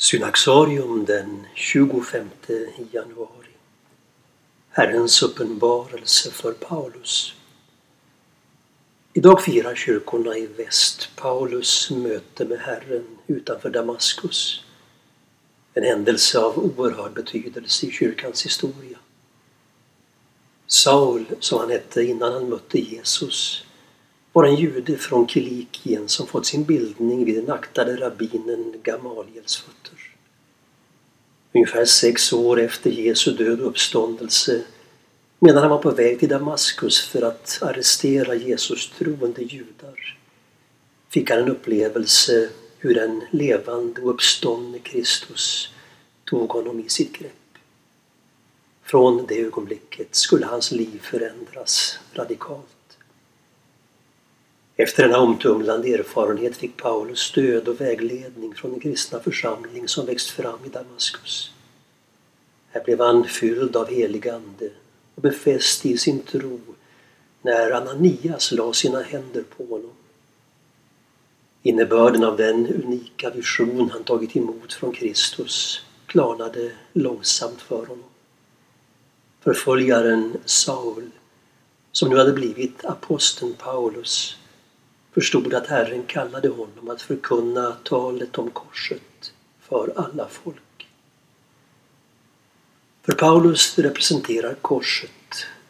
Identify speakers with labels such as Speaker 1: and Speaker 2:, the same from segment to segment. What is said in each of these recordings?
Speaker 1: Synaxarium den 25 januari. Herrens uppenbarelse för Paulus. Idag firar kyrkorna i väst Paulus möte med Herren utanför Damaskus. En händelse av oerhörd betydelse i kyrkans historia. Saul, som han hette innan han mötte Jesus, var en jude från Kilikien som fått sin bildning vid den aktade rabbinen Gamaliels fötter. Ungefär sex år efter Jesu död och uppståndelse medan han var på väg till Damaskus för att arrestera Jesus troende judar fick han en upplevelse hur en levande och uppståndne Kristus tog honom i sitt grepp. Från det ögonblicket skulle hans liv förändras radikalt. Efter denna omtumlande erfarenhet fick Paulus stöd och vägledning från den kristna församling som växt fram i Damaskus. Här blev han fylld av helig ande och befäst i sin tro när Ananias la sina händer på honom. Innebörden av den unika vision han tagit emot från Kristus klarnade långsamt för honom. Förföljaren Saul, som nu hade blivit aposteln Paulus, förstod att Herren kallade honom att förkunna talet om korset för alla folk. För Paulus representerar korset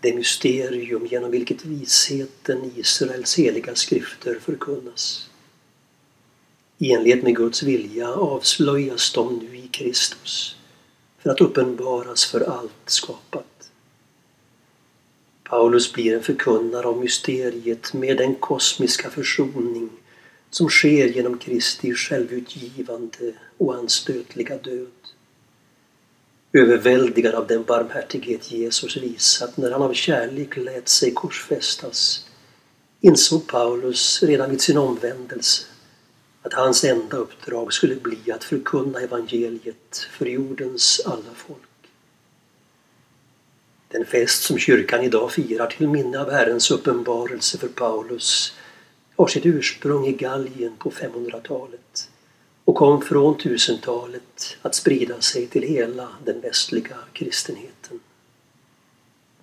Speaker 1: det mysterium genom vilket visheten i Israels heliga skrifter förkunnas. I enlighet med Guds vilja avslöjas de nu i Kristus för att uppenbaras för allt skapat. Paulus blir en förkunnare av mysteriet med den kosmiska försoning som sker genom Kristi självutgivande och anstötliga död. Överväldigad av den barmhärtighet Jesus visat när han av kärlek lät sig korsfästas insåg Paulus redan vid sin omvändelse att hans enda uppdrag skulle bli att förkunna evangeliet för jordens alla folk. Den fest som kyrkan idag firar till minne av Herrens uppenbarelse för Paulus har sitt ursprung i Gallien på 500-talet och kom från 1000-talet att sprida sig till hela den västliga kristenheten.